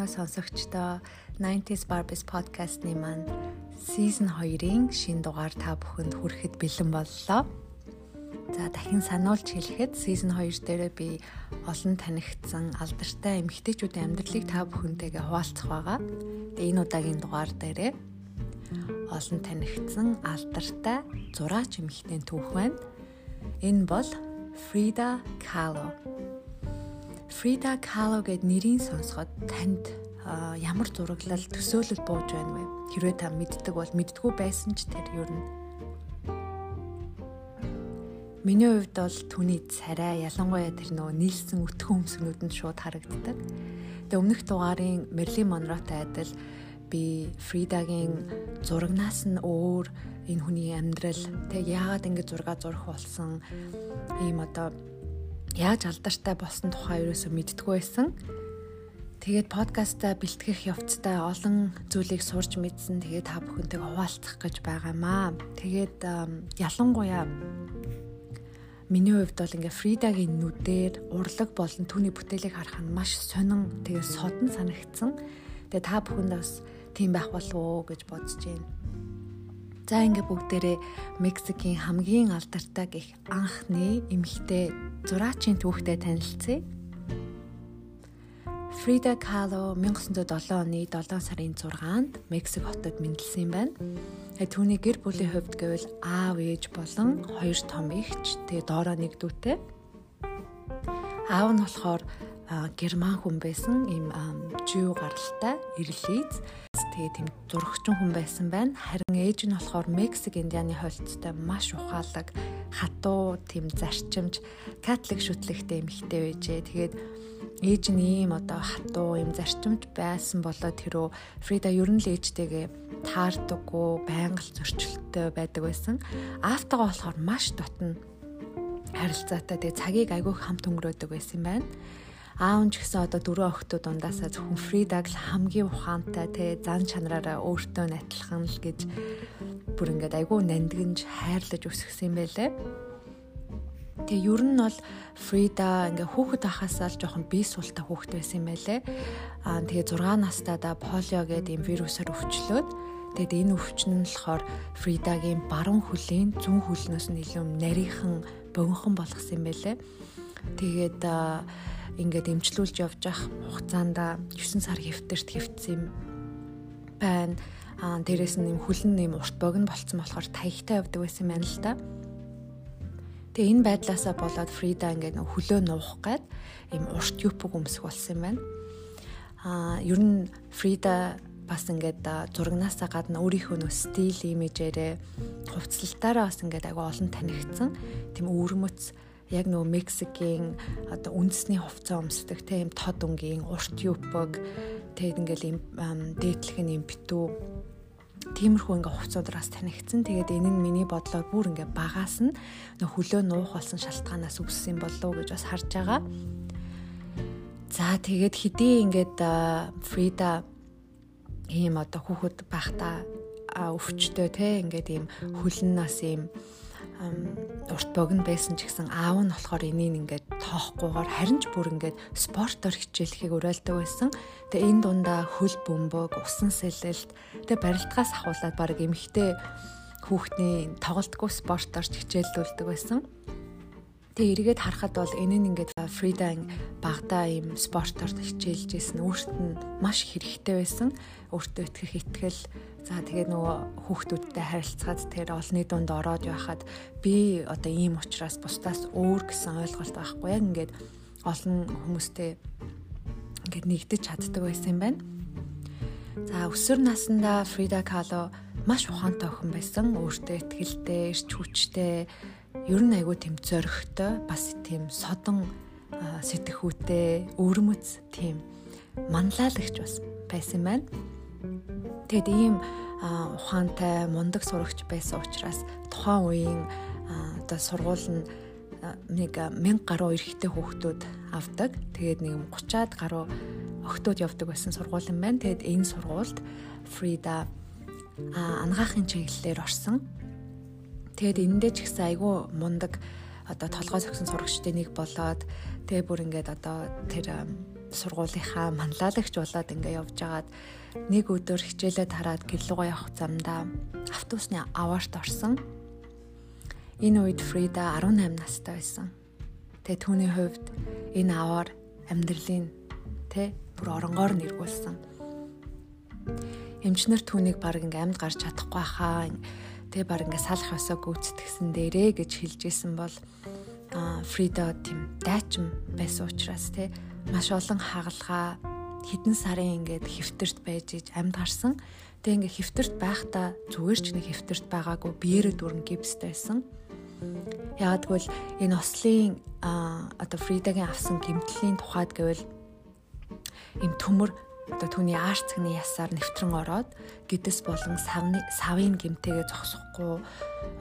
уу сонсогчдоо 90s Barbies podcast-ны маань season 2-ын шинэ дугаар та бүхэнд хүрэхэд бэлэн боллоо. За дахин сануулж хэлэхэд season 2 дээр би олон танигдсан алдартай эмэгтэйчүүдийн амьдралыг та бүхэнтэйгээ хуваалцах байгаа. Тэгээ энэ удаагийн дугаар дээрээ олон танигдсан алдартай зураач эмэгтэйн түүх байна. Энэ бол Frida Kahlo Frida Kahlo гэд нэрийг сонсоход танд ямар зураглал төсөөлөл бууж байна вэ? Хэрвээ та мэддэг бол мэддгүү байсан ч тэр ер нь Миний хувьд бол түүний царай ялангуяа тэр нөгөө нийлсэн өтгөн өмсгнүүд нь шууд харагддаг. Тэгээ өмнөх дугаарын Merlin Monroe-тай адил би Фридагийн зурагнаас нь өөр энэ хүний амьдрал тэг яагаад ингэ зураг зурх болсон ийм одоо яаж алдартай болсон тухай ерөөсөө мэддэггүй байсан. Тэгээд подкастаа бэлтгэх явцдаа олон зүйлийг сурч мэдсэн. Тэгээд та бүхэнтэйг хуваалцах гэж байгаамаа. Тэгээд ялангуяа миний хувьд бол ингээ Фридагийн нүдээр урлаг болон түүний бүтээлийг харах нь маш сонин тэгээд содон санагдсан. Тэгээд та бүхэнд бас тийм байх болов уу гэж бодож байна. За ингээ бүгдээрээ Мексикийн хамгийн алдартай гих анхны эмэгтэй зураачийн түүхтэй танилцъя. Фрида Кало 1907 оны 7 сарын 6-нд Мексик хотод мэндэлсэн юм байна. Түүний гэр бүлийн хувьд гэвэл аав ээж болон хоёр том эгч тэгээ доороо нэг дүүтэй. Аав нь болохоор герман хүн байсан ийм жив гаралтай ирлиз тэгээ тийм зурагчин хүн байсан байна. Харин ээж нь болохоор Мексик Индианы хойлцтой маш ухаалаг хатуу тийм зарчимж католик шүтлэгтэй эмэгтэй байжээ. Тэгээд ээж нь ийм одоо хатуу ийм зарчимж байсан болоо тэрөө Фрида ер нь л ээжтэйгээ таардаггүй байнга л зөрчилттэй байдаг байсан. Аавтайгаа болохоор маш дотно харилцаатай тэгээ цагийг айгүйх хамт өнгөрөөдөг байсан юм байна аав нь ч гэсэн одоо дөрөв охтууд ундаасаа зөвхөн Фридаг л хамгийн ухаантай те зан чанараараа өөртөө нь адилхан л гэж бүр ингээд айгүй нандинж хайрлаж өсгсөн юм байлээ. Тэгээ ер нь бол Фрида ингээ хүүхэд ахасаа л жоохон бие суултаа хүүхэд байсан юм байлээ. Аа тэгээ 6 настайдаа полио гэдэг юм вирусаар өвчлөөд тэгэд энэ өвчин нь болохоор Фридагийн баруун хөлийн зүүн хөлнөөс нь илүү нарийнхан богинохон болгосон юм байлээ. Тэгээд ингээд эмчлүүлж явж ах хугацаанд 9 сар хэвтэрт хэвтсэн байна. Аа дээрэс нь юм хүлэн нэм урт богино болцсон болохоор таягтай явдаг байсан юм байна л да. Тэгээ энэ байдлаасаа болоод Фрида ингээд хөлөө нуух гээд ийм урт юпг өмсөх болсон юм байна. Аа ер нь Фрида бас ингээд зурагнаасаа гадна өөрийнхөө нөө стил имижээрээ хувцлалтаараа бас ингээд агай олон танигдсан. Тэм өвөрмөц яг нөгөө Мексикийн одоо үндэсний хувцас өмсдөг тийм тод өнгийн урт юпг тэгээд ингээл юм дээдлэх нь юм битүү тиймэрхүү ингээ хувцуудраас танигдсан. Тэгээд энэ нь миний бодлоор бүр ингээ багаас нь хөлөө нуух болсон шалтгаанаас үүссэн болов уу гэж бас харж байгаа. За тэгээд хэдий ингээд Фрида ийм одоо хүүхэд байхдаа өвчтөө те ингээд ийм хөлн нас ийм урт богино байсан ч гэсэн аав нь болохоор энийг ингээд тоохгүйгээр харин ч бүр ингээд спортоор хичээлэхийг уриалдаг байсан. Тэгээ энэ дундаа хөл бөмбөг, усан сэлэлт тэгээ барилдгаас ахуулаад баг эмхтэй хүүхдний тоглолтгүй спортоор хичээлдүүлдэг байсан. Тэгээ эргээд харахад бол энэ нь ингээд Фрида багада ийм спортоор хичээлж исэн өөрт нь маш хэрэгтэй байсан. Өөртөө итгэх итгэл За тэгээ нөгөө хүүхдүүдтэй харилцаад тэр олны дунд ороод байхад би одоо ийм учраас бусдаас өөр гэсэн ойлголт байхгүй яг ингээд олон хүмүүстэй ингээд нэгдэж чаддаг байсан юм байна. За өсвөр наснда Фрида Кало маш ухаантай охин байсан. Өөртөө ихтэй, эрч хүчтэй, ер нь айгүй тэм зөрөгтэй, бас тийм содон сэтгэхүйтэй, өвөрмөц тийм манлайлагч бас байсан байна. Тэгэд ийм ухаантай мундаг сурагч байсан учраас тухайн үеийн одоо сургууль нь нэг 1000 гаруй эрэгтэй хүүхдүүд авдаг. Тэгээд нэг 30-аад гаруй охтууд явдаг байсан сургууль юм байна. Тэгээд энэ сургуульд Фрида ангаахын чиглэлээр орсон. Тэгээд энэндээ ч гэсэн айгүй мундаг одоо толгой согсон сурагчдын нэг болоод тэгээ бүр ингээд одоо тэр сургуулийнхаа манлайлагч болоод ингээ явж байгаад нэг өдөр хичээлээ тараад гэрлүүгээ явах замдаа автобусны аваарт орсон. Энэ үед Фрида 18 настай байсан. Тэгээ түүний хувьд энэ аваар амьдралын тэ бүр оронгоор нэргүүлсэн. Эмчнэр түүнийг баг ингээ амьд гарч чадахгүй хаа тэгээ баг ингээ салах ёсоо гүйцэтгсэн дээрээ гэж хэлжсэн бол Фрида тийм дайчин байсан учраас те маш олон хагалгаа хэдэн сарын ингээд хэвтэрт байж иж амьд гарсан. Тэгээ ингээд хэвтэрт байхдаа зүгээр ч нэг хэвтэрт байгаагүй биеэрээ дүрэн гипстэй байсан. Яагад гэвэл энэ ослын одоо Фридагийн авсан гимтлийн тухайд гэвэл им төмөр одоо түүний ааш цагны ясаар нэвтрэн ороод гэдэс болон савны савын гимтэйгээ зогсохгүй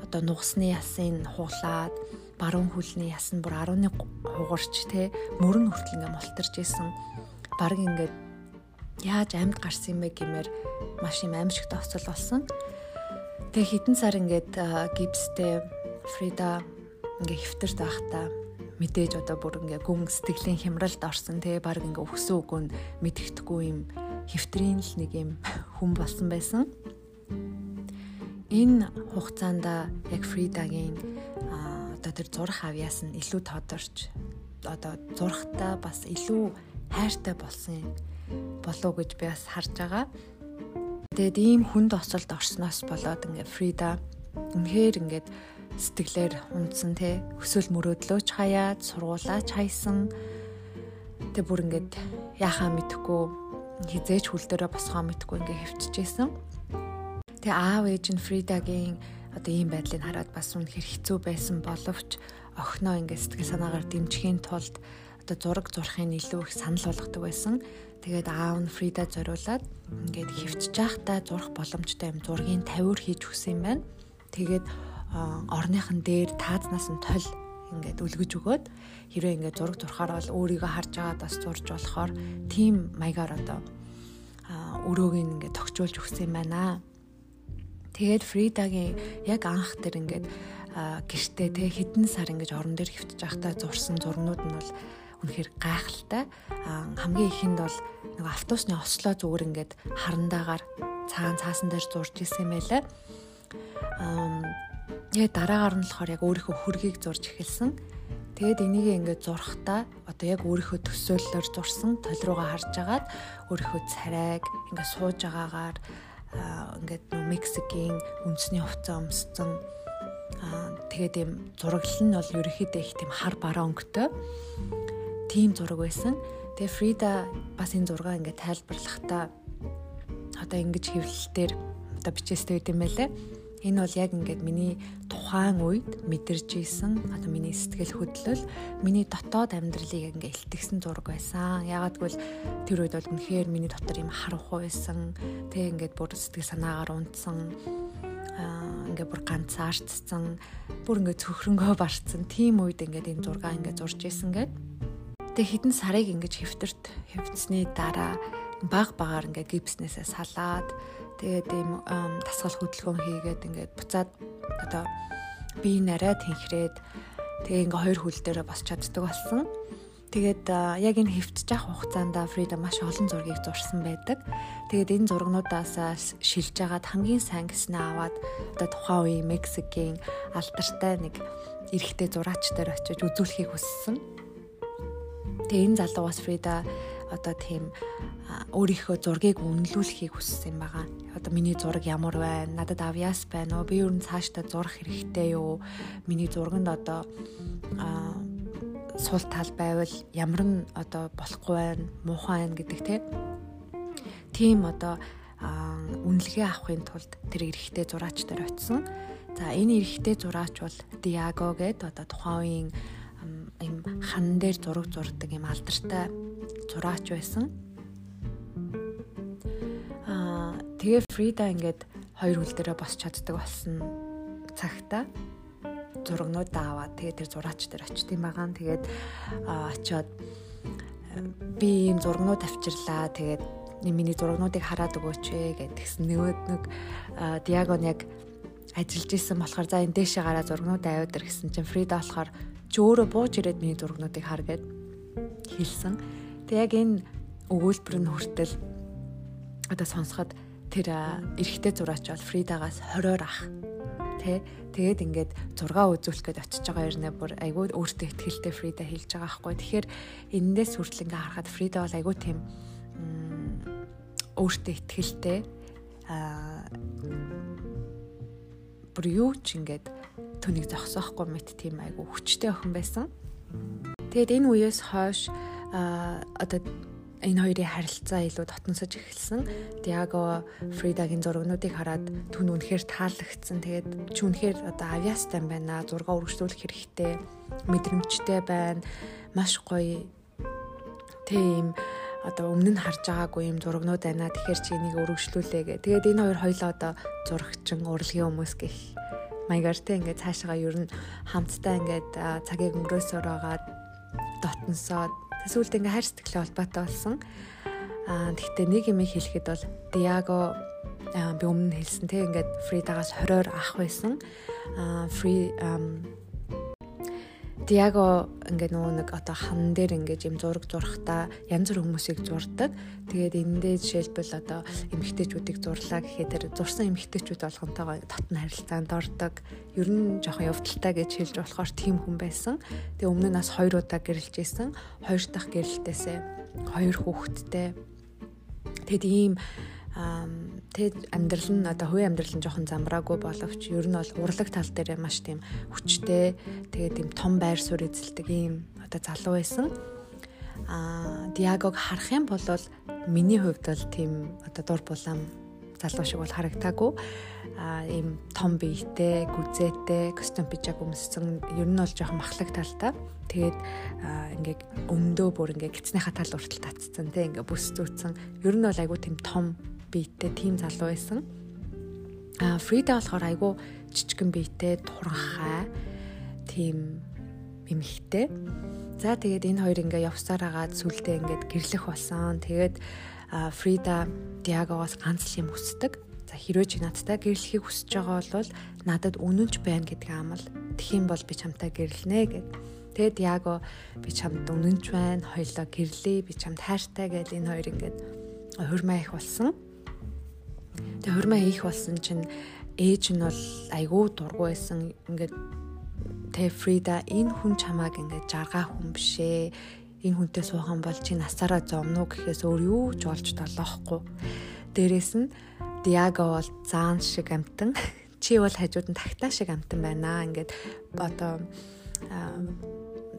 одоо нугасны ясын хуглаад баруун хөлний ясан бүр 11 хугарч те мөрөн хүртэл ингээ молтарч исэн. Бараг ингээд яаж амьд гарсан юм бэ гэмээр маш юм аимшигт оцол болсон. Тэгээ хитэн сар ингээд гипстэй Фрида ингээ хөвтөрт байхдаа мэдээж одоо бүр ингээ гүн сэтгэлийн хямралд орсон те баг ингээ өгсөн үгүй нь мэдгэдэггүй юм хөвтрийн л нэг юм хүн болсон байсан. Энэ хугацаанд яг Фридагийн одоо тэр зурх авьяас нь илүү тодорч одоо зурхтаа бас илүү хайртай болсон болов гэж би бас харж байгаа. Тэгээд ийм хүнд оцолд орсноос болоод ингээ Фрида үнэхээр ингээд сэтгэлээр унтсан те өсөөл мөрөөдлөөч хаяад сургуулаач хайсан. Тэг бүр ингээд яхаа мэдхгүй хизээч хүл дээрээ босгоо мэдхгүй ингээ хөвчөжсэн. Тэг аав ээж нь Фридагийн одоо ийм байдлыг хараад бас үнэхэр хэцүү байсан боловч охиноо ингээд сэтгэл санаагаар дэмжихийн тулд одоо зураг зурхын илүү их санал болгодог байсан. Тэгээд аав нь Фрида зориулаад ингээд хөвчж байхдаа зурх боломжтой юм зургийн тавиур хийж өгсөн юм байна. Тэгээд орныхан дээр таазнаас нь тол ингээд үлгэж өгөөд хэрвээ ингээд зураг зурхаар бол өөрийгөө харж байгаад бас зурж болохоор тийм маягаар одоо өрөөг ингээд тогтжуулж өгсөн юм байна. Тэгээд Фридагийн яг анх тэр ингээд гэртээ те хэдэн сар ингэж орон дээр хөвтөж байхдаа зурсан зурнууд нь бол үнэхээр гайхалтай. Хамгийн ихэнд бол нэг автобусны ослоо зүгээр ингээд харандаагаар цаан цаасан дээр зурж исэн юм байлаа. Яг дараагаар нь болохоор яг өөрийнхөө хөргийг зурж эхэлсэн. Тэгээд энийг ингээд зурхтаа одоо яг өөрийнхөө төсөөллөөр зурсан тол руугаа харж агаад өөрийнхөө царайг ингээд сууж байгаагаар ингээд нөө Мексикийн үндэсний хувцас өмссөн тэгээд юм зураглал нь бол ерөөхдөө их тийм хар бараа өнгөтэй тийм зураг байсан. Тэгээ Фрида бас энэ зургаа ингээд тайлбарлахдаа одоо ингэж хэвлэлтээр одоо бичээстэй байт юм байлээ Энэ бол яг ингээд миний тухайн үед мэдэрч исэн одоо миний сэтгэл хөдлөл миний дотоод амьдралыг ингээд илтгэсэн зураг байсан. Ягаад гэвэл тэр үед бол үнэхээр миний дотор юм харанхуй байсан. Тэг ингээд бүр сэтгэл санаагаар унтсан аа ингээд бүр ганцаардсан бүр ингээд цөхрөнгөө барцсан тийм үед ингээд энэ зургаа ингээд зурж исэн гэд. Тэг хідэн сарыг ингээд хэвтэрт хэвцсний дараа баг багаар ингээд гипснээсээ салаад Тэгээд ийм тасгал хөдөлгөөн хийгээд ингээд буцаад одоо би нарай тэнхрээд тэгээ ингээ хоёр хөл дээрээ босч чаддаг болсон. Тэгээд яг энэ хөвтж явах хугацаанд Фрида маш олон зургийг зурсан байдаг. Тэгээд энэ зургнуудаас шилж агаад хамгийн сайн гэснээ аваад одоо тухайн үеийн Мексикийн алдартай нэг эрэгтэй зураач дээр очиж үзүүлэхийг хүссэн. Тэгээ энэ залуугаас Фрида одоо тийм өөрийнхөө зургийг үнэлүүлэхийг хүссэн байгаа. Одоо миний зураг ямар байна? Надад авьяас байна уу? Би юу н цаашдаа зурх хэрэгтэй юу? Миний зурганд одоо сул тал байвал ямар нь одоо болохгүй байна, муухай байна гэдэг те. Тийм одоо үнэлгээ авахын тулд тэр эрэгтэй зураач дээр очисон. За энэ эрэгтэй зураач бол Диаго гэдэг одоо тухайн үеийн юм хан дээр зураг зурдаг юм алдартай зураач байсан. Тэгээ Фрида ингээд хоёр хөл дээрээ босч чаддаг болсон цагта зургнууд аваад тэгээ тэр зураач дээр очт юм байгаа. Тэгээд очиод би ийм зургнууд авчирлаа. Тэгээд миний зургнуудыг хараад өгөөч вэ гэдгсэн нөгөөд нэг Диагон яг ажиллаж исэн болохоор за энэ дэшээ гараа зургнууд аваад ир гэсэн чинь Фрида болохоор чи өөрөө бууж ирээд миний зургнуудыг хар гэд хэлсэн. Тэг яг энэ өгүүлбэр нь хүртэл одоо сонсоход тэр эрэгтэй зураач бол Фридагаас 20-оор ах. Тэ тэгээд ингээд 6 үзүүлэх гээд очиж байгаа юм бүр айгүй өөртөө ихтэй Фрида хэлж байгаа байхгүй. Тэгэхээр энэндээс хүртэл ингээ харахад Фрида бол айгүй тийм өөртөө ихтэй аа бүр юу ч ингээд төнийг зогсоохгүй мэт тийм айгүй хүчтэй охин байсан. Тэгэд энэ үеэс хойш одоо энэ хоёрын харилцаа илүү дотносож эхэлсэн. Диаго Фридагийн зургнуудыг хараад түн үнэхээр таалагдсан. Тэгээд чи үнэхээр одоо авиастай байна. Зурга үргэлжлүүлэх хэрэгтэй. Мэдрэмжтэй байна. Маш гоё тийм одоо өмнө нь харж байгаагүй юм зургнууд байна. Тэгэхээр чи энийг өргөжлүүлээ гэ. Тэгээд энэ хоёр хоёлоо одоо зурагчин, урлагийн хүмүүс гэх маягаар те ингээд цаашаа ер нь хамтдаа ингээд цагийг өнгөрөөсөөр байгаа дотносоод Тэсүүлд ингээ хайр сэтгэлээ холбоотой болсон. Аа тэгтээ нэг юм хэлэхэд бол Диаго би өмнө хэлсэн те ингээд Фридагаас 20-оор ах байсан. Аа Фри Диаго ингээд нөгөө нэг одоо хан дээр ингээд юм зураг зурхтаа янз бүр хүмүүсийг зурдаг. Тэгээд энэндээ жишээлбэл одоо эмэгтэйчүүдийг зурлаа гэхэд тэр зурсан эмэгтэйчүүд болгонтойгоо татна харилцаанд ордог. Ер нь жоохон явдалтай гэж хэлж болохоор тийм хүн байсан. Тэгээ өмнө нь бас хоёр удаа гэрэлж исэн. Хоёр дахь гэрэлтээсээ хоёр хүүхэдтэй. Тэгэд ийм тэгээд амьдрал нь одоо хувийн амьдрал нь жоохон замбраагүй боловч ер нь бол урлаг тал дээр маш тийм хүчтэй тэгээд тийм том байр суурь эзэлдэг ийм одоо залуу байсан. Аа Диагог харах юм бол миний хувьд бол тийм одоо дур булаам залуу шиг бол харагдаагүй. Аа ийм том биетэй, гүзээтэй, костюм пижак өмссөн ер нь бол жоохон махлаг талтай. Тэгээд ингээд өмдөө бүр ингээд гиснийхаа тал уртал татцсан те ингээд бүс зүүцсэн. Ер нь бол айгүй тийм том биетэй тийм залуу байсан. А Фрида болохоор айгүй жижигэн биетэй туранхай тийм эмэгтэй. За тэгээд энэ хоёр ингээ явсаар агаад сүлдээ ингээд гэрлэх болсон. Тэгээд Фрида Диагоос ганц л юм хүсдэг. За хэрвээ чи надтай гэрлэхийг хүсэж байгаа бол надад үнэнч байна гэдэг амал. Тэгхийн бол би чамтай гэрлэнэ гэд. Тэгээд Диаго би чамд үнэнч байна. Хоёлоо гэрлэе. Би чамд хайртай гэж энэ хоёр ингээд хурмаа их болсон. Тэгээ хурмаа хийх болсон чинь ээж нь бол айгүй дургу байсан. Ингээд тэ Фрида энэ хүн чамааг ингээд жаргаа хүн бишээ. Энэ хүнтэй суухан бол чи насаараа зовно гэхээс өөр юу ч болж долоохгүй. Дээрээс нь Диаго бол заан шиг амтан чи бол хажууд нь тагтаа шиг амтан байна. Ингээд одоо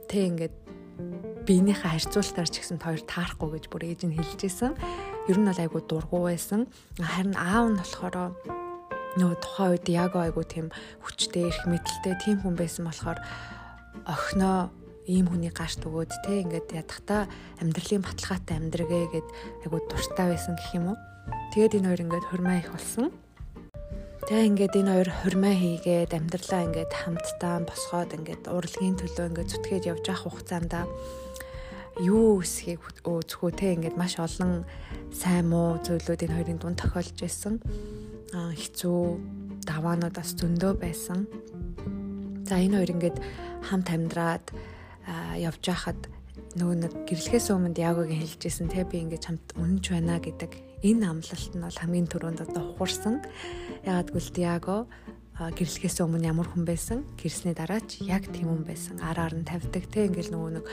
тэг ингээд биенийхээ харьцуултаар ч гэсэн хоёр таарахгүй гэж бүр ээж нь хэлж исэн. Ер нь бол айгүй дургу байсан. Харин аав нь болохоор нөгөө тухайн үед яг айгүй тийм хүчтэй эрх мэдэлтэй тийм хүн байсан болохоор охиноо ийм хүний гарт өгөөд те ингээд ядахта амьдралын баталгаатай амьдрэгээ гэд айгүй дуртай байсан гэх юм уу. Тэгээд энэ хоёр ингээд хурмаа их болсон. Тэгээ ингээд энэ хоёр хурмаа хийгээд амьдралаа ингээд хамтдаа босгоод ингээд урлагийн төлөө ингээд зүтгээд явж явах хугацаанд юу үсхийг үзэхүү те ингээд маш олон сайн муу зүйлүүд энэ хоёрын дунд тохиолж байсан. Хэцүү даваанууд бас зөндөө байсан. За энэ хоёр ингээд хамт амьдраад явж байхад нөгөө нэг гэрлэхээс өмнө Диагогийн хэлжсэн те би ингээд хамт үнэнч байна гэдэг энэ амлалт нь бол хамгийн түрүүнд одоо ухарсан. Ягаад гэвэл Диаго гэрлэхээс өмнө ямар хүн байсан? Гэрсний дараа ч яг тийм хүн байсан. Араар нь тавьдаг те. Ингээл нөгөө нэг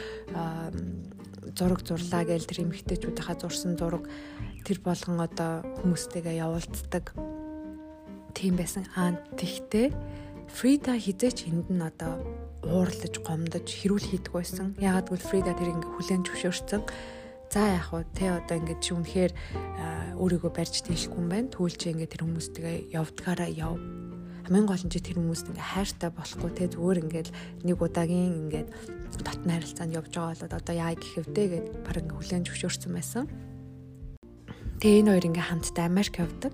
зураг зурлаа гээл тэр эмэгтэйчүүдийнхаа зурсан зураг тэр болгон одоо хүмүүстэйгээ явуулцдаг тийм байсан. Аа тэгтээ Фрида хизээч энд нь одоо уурлаж гомдож хэрүүл хийдэг байсан. Ягаад гэвэл Фрида тэр ингээ хүлэн зөвшөөрсөн. За яг уу те одоо ингээд чи үнэхээр өөрийгөө барьж тийшгүй юм байна. Түүл чи ингээ тэр хүмүүстэйгээ явдгаараа яв хамгийн гол нь чи тэр хүмүүст ингээ хайртай болохгүй те зүгээр ингээл нэг удаагийн ингээд дотны харилцаанд явж байгаа бол одоо яа гэх вдэ гэд баг ингээ хүлэн зөвшөөрсөн байсан. Тэгээ энэ хоёр ингээ хамтдаа Америк явдаг.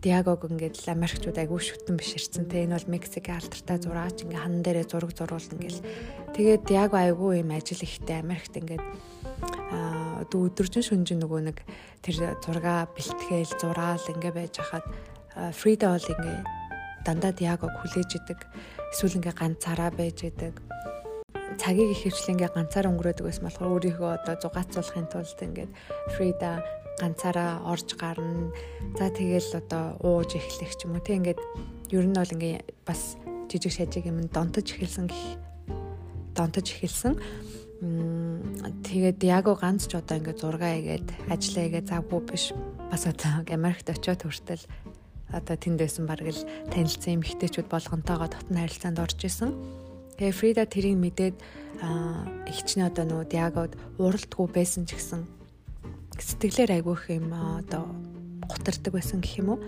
Диагог ингээд Америкчууд айгүй шүтэн биширсэн. Тэ энэ бол Мексикийн алдартай зураач ингээ хан дээрээ зураг зурвал ингээл. Тэгээд Диаго айгүй юм ажил ихтэй Америкт ингээд а өдөржин шүнжин нөгөө нэг тэр зурга бэлтгээл зураал ингээ байж хахад Фрида бол ингээ дандаа Диагог хүлээж идэг. Эсвэл ингээ ганцаараа байж идэг. цагийг их хөвчлэн ингээ ганцаар өнгөрөөдөг байсан болохоор өөрийгөө одоо зугаацуулахын тулд ингээд Фрида ганцаараа орж гарна. За тэгэл одоо ууж эхлэх ч юм уу тийм ингээд ер нь бол ингээ бас жижиг шажиг юм донтож эхэлсэн гэх донтож эхэлсэн. Тэгээд гоо ганц ч одоо ингээ зургаа игээд ажиллаа игээд завгүй биш. Бас одоо Америкт очиод хүртэл одоо тэнд байсан баг л танилцсан эмэгтэйчүүд болгонтойгоо дотн харилцаанд орж исэн. Тэгээ Фрида тэрийг мэдээд ихчнээ одоо нөгөө Диагод уралдгүй байсан ч гэсэн сэтгэлээр айгүйх юм одоо гутардаг байсан гэх юм уу.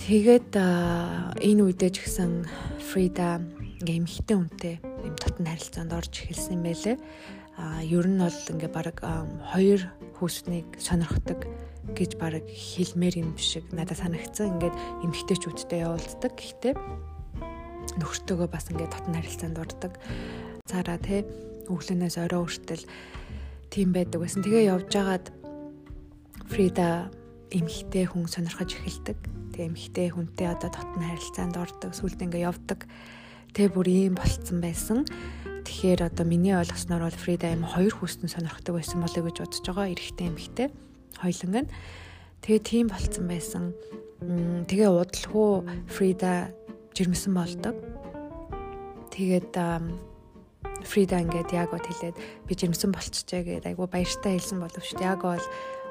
Тэгээд энэ үедээ ч гэсэн Фрида ингээ эмхтэй үнтэй юм татан харилцаанд орж эхэлсэн юм байлээ. А ер нь бол ингээ баг хоёр хүүснийг сонирхдаг гэж баг хэлмээр юм шиг надад санагдсан. Ингээд эмхтэйчүүдтэй явуулдаг. Гэхдээ нөхөртөөгөө бас ингээд татан харилцаанд ордог. Цаараа те өглөөнөөс орой хүртэл тийм байдаг байсан. Тэгээ явж байгаад Фрида эмхтэй хүн сонирхож эхэлдэг. Тэгээ эмхтэй хүнтэй одоо татан харилцаанд ордог. Сүүлд ингээд явдаг. Тэгээ бүр ийм болцсон байсан. Тэгэхээр одоо миний ойлгосноор бол Фрида аим хоёр хүүстэн сонирхдаг байсан болоо гэж бодож байгаа. Эрэгтэй эмхтэй хоёланг нь. Тэгээ тийм болцсон байсан. Тэгээ удалгүй Фрида жирэмсэн болдог. Тэгээд Фрида ингээд яг гот хэлээд би жирэмсэн болчихжээ гэдэг айгу баяртай хэлсэн боловч яг бол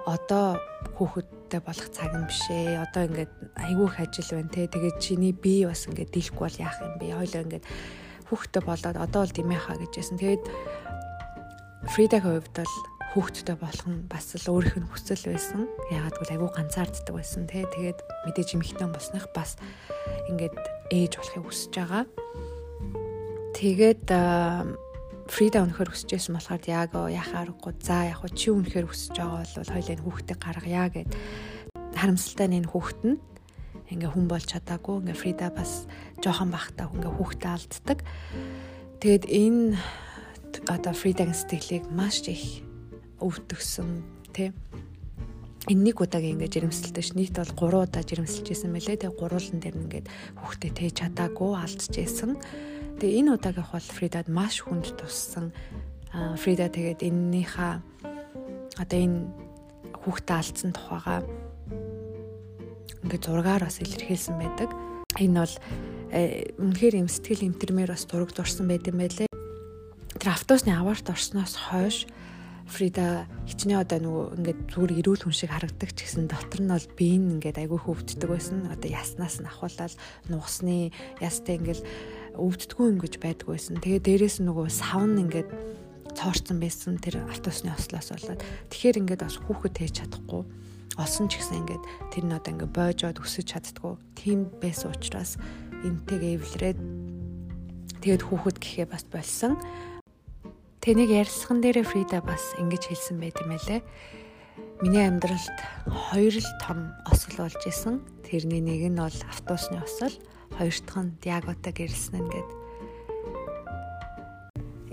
одоо хүүхэдтэй болох цаг нь биш ээ. Одоо ингээд айгүйх ажил байна те. Тэгээд чиний бие бас ингээд дийлэхгүй бол яах юм бэ? Хойлоо ингээд хүүхэдтэй болоод одоо бол димээ хаа гэжсэн. Тэгээд Фридагийн хувьд бол хүүхэдтэй болох нь бас л өөрийнх нь хүсэл байсан. Ягаад гэвэл айгүй ганцаарддаг байсан тий. Тэгээд мэдээж эмэгтэй болсных бас ингээд ээж болохыг хүсэж байгаа. Тэгээд Фрида өнөхөр хүсэж байсан болохоор яг яхаа аргагүй за яг чи өнөхөр хүсэж байгаа бол хоёлын хүүхдээ гаргая гэд харамсалтай нь хүүхэд нь ингээ хүн болж чадаагүй ингээ Фрида бас жоохон бахта ингээ хүүхдээ алддаг. Тэгэд энэ одоо Фридагийн сэтгэлийг маш их өвдөгсөн тий энэ нэг удаагийн ингээд жирэмсэлтэй ш нийт бол 3 удаа жирэмсэлж исэн мэлээ тэгээ гурвуулан дээр ингээд хүүхдээ тээж чадаагүй алдчихсэн. Тэгээ энэ удаагийнх бол Фридад маш хүнд туссан. Фрида тэгээд эннийхээ одоо энэ хүүхдээ алдсан тухайга ингээд зургаар бас илэрхийлсэн байдаг. Энэ бол э, үнэхээр юм сэтгэл имтэрмээр бас зураг дурсан байт юм байлээ. Тэр автобусны аваарт орсноос хойш Фрида хичнээн одоо нөгөө ингээд зүгээр эрүүл хүн шиг харагдаг ч гэсэн дотор нь бол би ингээд айгүй хөвддөг байсан. Одоо яснаас нь ахуулаад нугасны ястай ингээд өвддггүй ингэж байдг байсан. Тэгээ дээрэс нь нөгөө савн ингээд цоорцсон байсан тэр автобусны ослоос болоод тэгэхээр ингээд бас хүүхэд хийж чадахгүй олсон ч гэсэн ингээд тэр нь одоо ингээд бойжоод өсөж чаддгүй тийм байсан учраас энтэйгээ эвлэрээд тэгээд хүүхэд гэхээ бас болсон. Тэнийг ярьсхан дээрээ Фрида бас ингэж хэлсэн байт юм байлээ. Миний амьдралд хоёр л том осол болж исэн. Тэрний нэг нь бол автобусны осол, хоёр дахь нь Диагота гэрэлсэн нь гэд.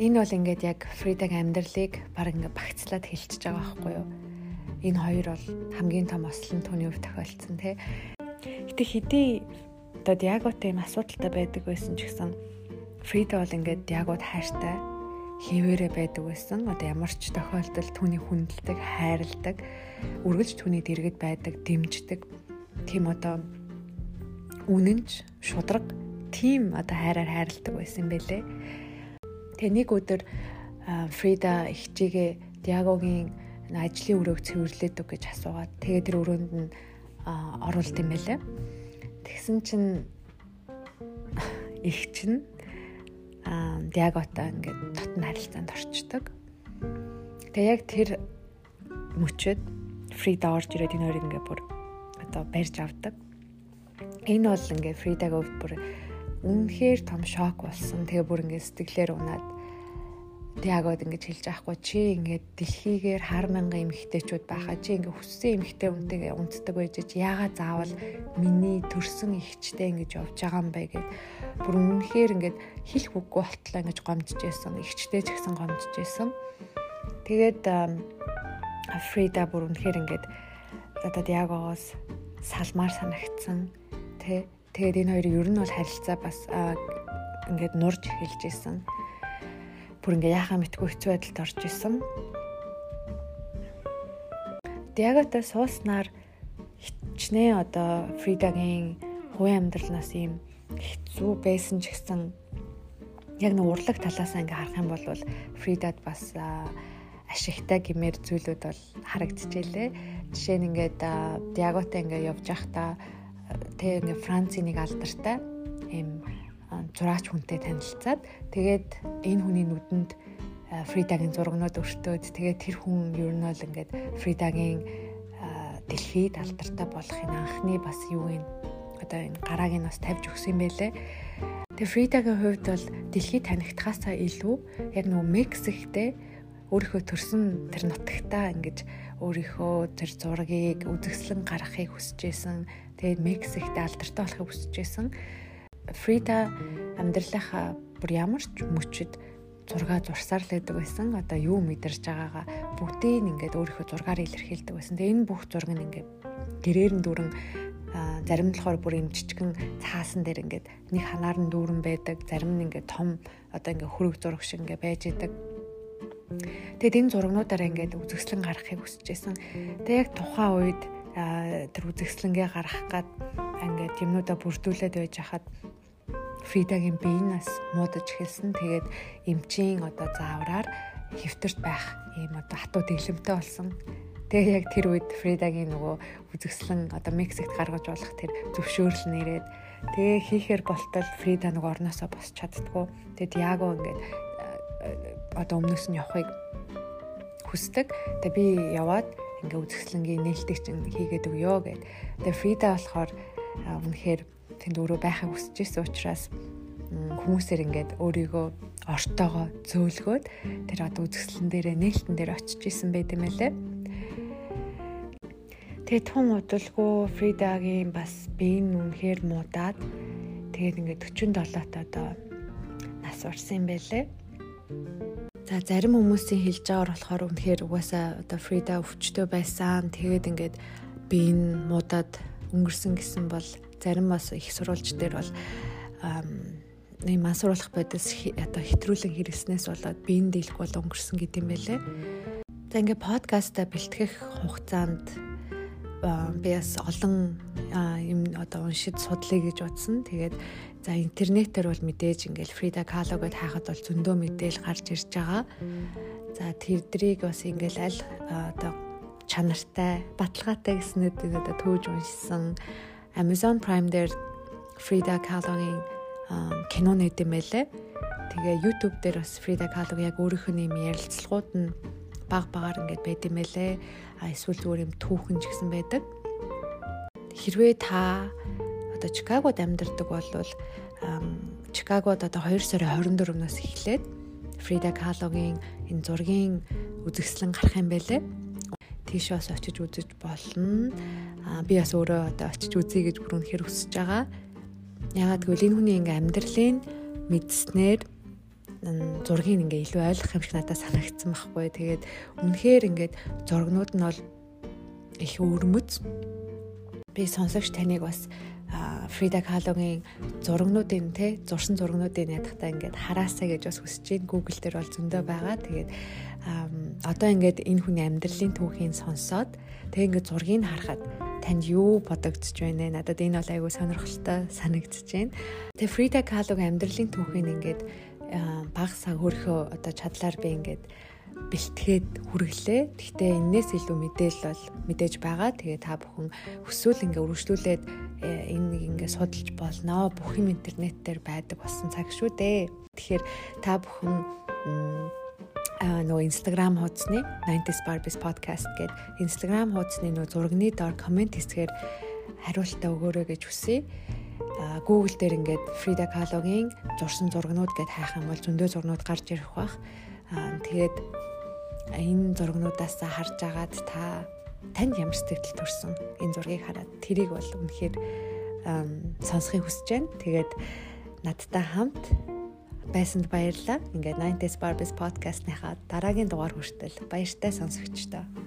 Энэ бол ингээд яг Фридагийн амьдралыг баг ингээд багцлаад хэлчихэж байгаа байхгүй юу? Энэ хоёр бол хамгийн том осол нь түүний хувьд тохиолдсон тий. Гэтэ хэдий одоо Диагота юм асуудалтай байдаг байсан ч гэсэн Фрида бол ингээд Диагод хайртай хിവэрэ байдаг байсан. Одоо ямар ч тохиолдолд түүний хүндэлдэг, хайрладаг, үргэлж түүний дэргэд байдаг, дэмждэг. Тийм одоо үнэнч, шудраг тийм одоо хайраар хайрладаг байсан бэлээ. Тэгээ нэг өдөр Фрида ихчигээ Диагогийн ажлын өрөөг цэвэрлээд үг гэж асуугаад тэгээ тэр өрөөнд нь оруулт юм байлаа. Тэгсэн чинь их чинь диаготой ингээд татн харилцаанд орчдөг. Тэгээ яг тэр мөчөд Фрида орж ирээд энэ хоёрыг ингээд бүр одоо барьж авдаг. Энэ бол ингээд Фридагийн хувьд бүр үнэхээр том шок болсон. Тэгээ бүр ингээд сэтгэлээр унаад Диагод ингэж хэлж байхгүй чи ингээд дэлхийгээр хар мянган эмэгтэйчүүд байхаа чи ингээд хүссэн эмэгтэй үнтэйгээ унтдаг байж чи яагаад заавал миний төрсөн ихчтэй ингэж явж байгаа юм бэ гэд. Бүр үнэхээр ингээд хэлэх үггүй болтлоо ингэж гомдчихсэн ихчтэй ч гэсэн гомдчихсэн. Тэгээд Фрида бүр үнэхээр ингээд одоо Диагогоос салмаар санагдсан тэ. Тэгээд энэ хоёрын ер нь бол харилцаа бас ингээд нурж эхэлж исэн бүр ингээ яхаа мэдгүй хэцүү байдалд орж исэн. Диагата сууснаар хичнээн одоо Фридагийн хувийн амьдралнаас ийм хэцүү байсан ч гэсэн яг нэг урлаг талаас ингээ харах юм бол Фридад бас ашигтай гэмээр зүйлүүд бол харагдчихжээ. Жишээ нь ингээд Диаготой ингээ явж байхдаа тэг ингээ Францын нэг алдартай ийм зураач хүнтэй танилцаад тэгээд энэ хүний нүдэнд Фридагийн зургнууд өртөөд тэгээд тэр хүн ер нь бол ингээд Фридагийн дэлхийд алдартай болохын анхны бас юу юм одоо энэ гарааг нь бас тавьж өгсөн юм байлээ. Тэгээ Фридагийн хувьд бол дэлхийд танигдхаасаа илүү яг нөгөө Мексиктэй өөрийнхөө төрсэн тэр нутагтаа ингэж өөрийнхөө тэр зургийг үзэсгэлэн гаргахыг хүсэж исэн. Тэгээд Мексикт алдартай болохыг хүсэж исэн. Фрида амьдралынхаа бүр ямар ч мөчөд зураг зурсаар л байдаг байсан. Одоо юу мэдэрч байгаагаа бүгдийг ингээд өөрийнхөө зургаар илэрхийлдэг байсан. Тэгээ энэ бүх зураг нь ингээд гэрээр нь дүүрэн зарим нь болохоор бүр юм жижигэн цаасан дээр ингээд нэг ханаар нь дүүрэн байдаг. Зарим нь ингээд том одоо ингээд хөрөг зураг шиг ингээд байж идэг Тэгэд энэ зурагнуудаараа ингээд үзэсгэлэн гаргахыг хүсэж байсан. Тэгээ яг тухайн үед тэр үзэсгэлэнгээ гаргах гад ингээд юмнуудаа бүрдүүлээд байж хахад Фридагийн биенаас муудаж эхэлсэн. Тэгээд эмчийн одоо заавраар хэвтэрт байх ийм одоо хатуу дэглэмтэй болсон. Тэгээ яг тэр үед Фридагийн нөгөө үзэсгэлэн одоо Мексикт гаргаж болох тэр зөвшөөрөл нэрээд тэгээ хийхээр болтол Фрида нөгөө орноосоо босч чаддгүй. Тэгэд Яго ингээд одоо өмнөөс нь явахыг хүсдэг. Тэгээ би яваад ингээ үзэсгэлэнгийн нээлтийг чинь хийгээд өгөө гэд. Тэгээ Фрида болохоор үнэхээр тэнд өөрөө байхыг хүсэж исэн учраас хүмүүсээр ингээд өөрийгөө ортоогоо зөөлгөөд тэр одоо үзэсгэлэн дээрээ нээлтэн дээр очиж исэн байт юм лээ. Тэгээ тун удалгүй Фридагийн бас биеийн үнэхээр муудаад тэгээд ингээд 47 та одоо нас урсан юм байлээ. За зарим хүмүүсийн хэлж байгаагаар болохоор үнэхээр угаасаа одоо Фрида өвчтөй байсан. Тэгээд ингээд би энэ муудад өнгөрсөн гэсэн бол зарим бас их сурвалж дээр бол нэг мансууруулах бодис одоо хэтрүүлэн хэрэгснээс болоод биеийн дийлэх бол өнгөрсөн гэдэм байлээ. За ингээд подкаста бэлтгэх хугацаанд би бас олон юм одоо уншиж судлаа гэж бодсон. Тэгээд За интернетээр бол мэдээж ингээл Фрида Кало гэд хайхад бол зөндөө мэдээл гарч ирж байгаа. За тэрдрийг бас ингээл аль одоо чанартай, баталгаатай гэснээр одоо төөж уншсан Amazon Prime дээр Фрида Калогийн кино нэт юм байлээ. Тэгээ YouTube дээр бас Фрида Калог яг өөрийнх нь юм ярилцлагууд нь баг багаар ингээд байд юм байлээ. Эсвэл зүгээр юм түүхэн ч гэсэн байдаг. Хэрвээ та одоо Чикагод амьдардаг бол Чикагод одоо 2 сарын 24-нөөс эхлээд Фрида Калогийн энэ зургийн үзэсгэлэн гарах юм байлээ. Тийш бас очиж үзэж болно. Аа би бас өөрөө одоо очиж үзье гэж бүр үнэхээр хүсэж байгаа. Ягаад гэвэл энэ хүний ингээм амьдралын мэдснээр зургийг ингээ илүү ойлгох юм шиг надад санагдсан байхгүй. Тэгээд үнэхээр ингээд зургнууд нь бол их өрмөц. Би сонсогч таныг бас Фрида Калогийн зургнуудын те зурсан зургнуудын ядахтаа ингээд хараасаа гэж бас хүсэж байна. Google дээр бол зөндөө байгаа. Тэгээд одоо ингээд энэ хүний амьдралын түүхийг сонсоод тэг ингээд зургийг харахад танд юу бодогдож байна вэ? Надад энэ бол айгүй сонирхолтой санагдчихэж байна. Тэгээ Фрида Калогийн амьдралын түүхийг ингээд баг саг хөрхөө одоо чадлаар би ингээд бэлтгээд хүргэлээ. Гэхдээ энээс илүү мэдээлэл бол мэдээж байгаа. Тэгээ та бүхэн хүсвэл ингээ өргөжлүүлээд э, энэ нэг ингээ судалж болно. Бүх юм интернет дээр байдаг болсон цаг шүү дээ. Тэгэхээр та бүхэн а нөө Instagram хуудасны 90s Barbies podcast гэдэг Instagram хуудасны нөө зургийн доор комент хэсгээр хариултаа өгөөрэй гэж хүсье. Google дээр ингээд Frida Kahlo-гийн зурсан зургнууд гэд хайх юм бол зөндөө зурнууд гарч ирэх бах. Тэгээд энэ зургнуудаас харж агаад та танд ямар сэтгэл төрсөн энэ зургийг хараад тэрийг бол үнэхээр сонсохыг хүсэж байна. Тэгээд надтай хамт байсанд баярлалаа. Ингээд 90s Barbies podcast-ныхаа дараагийн дугаар хүртэл баяртай сонсогчдоо.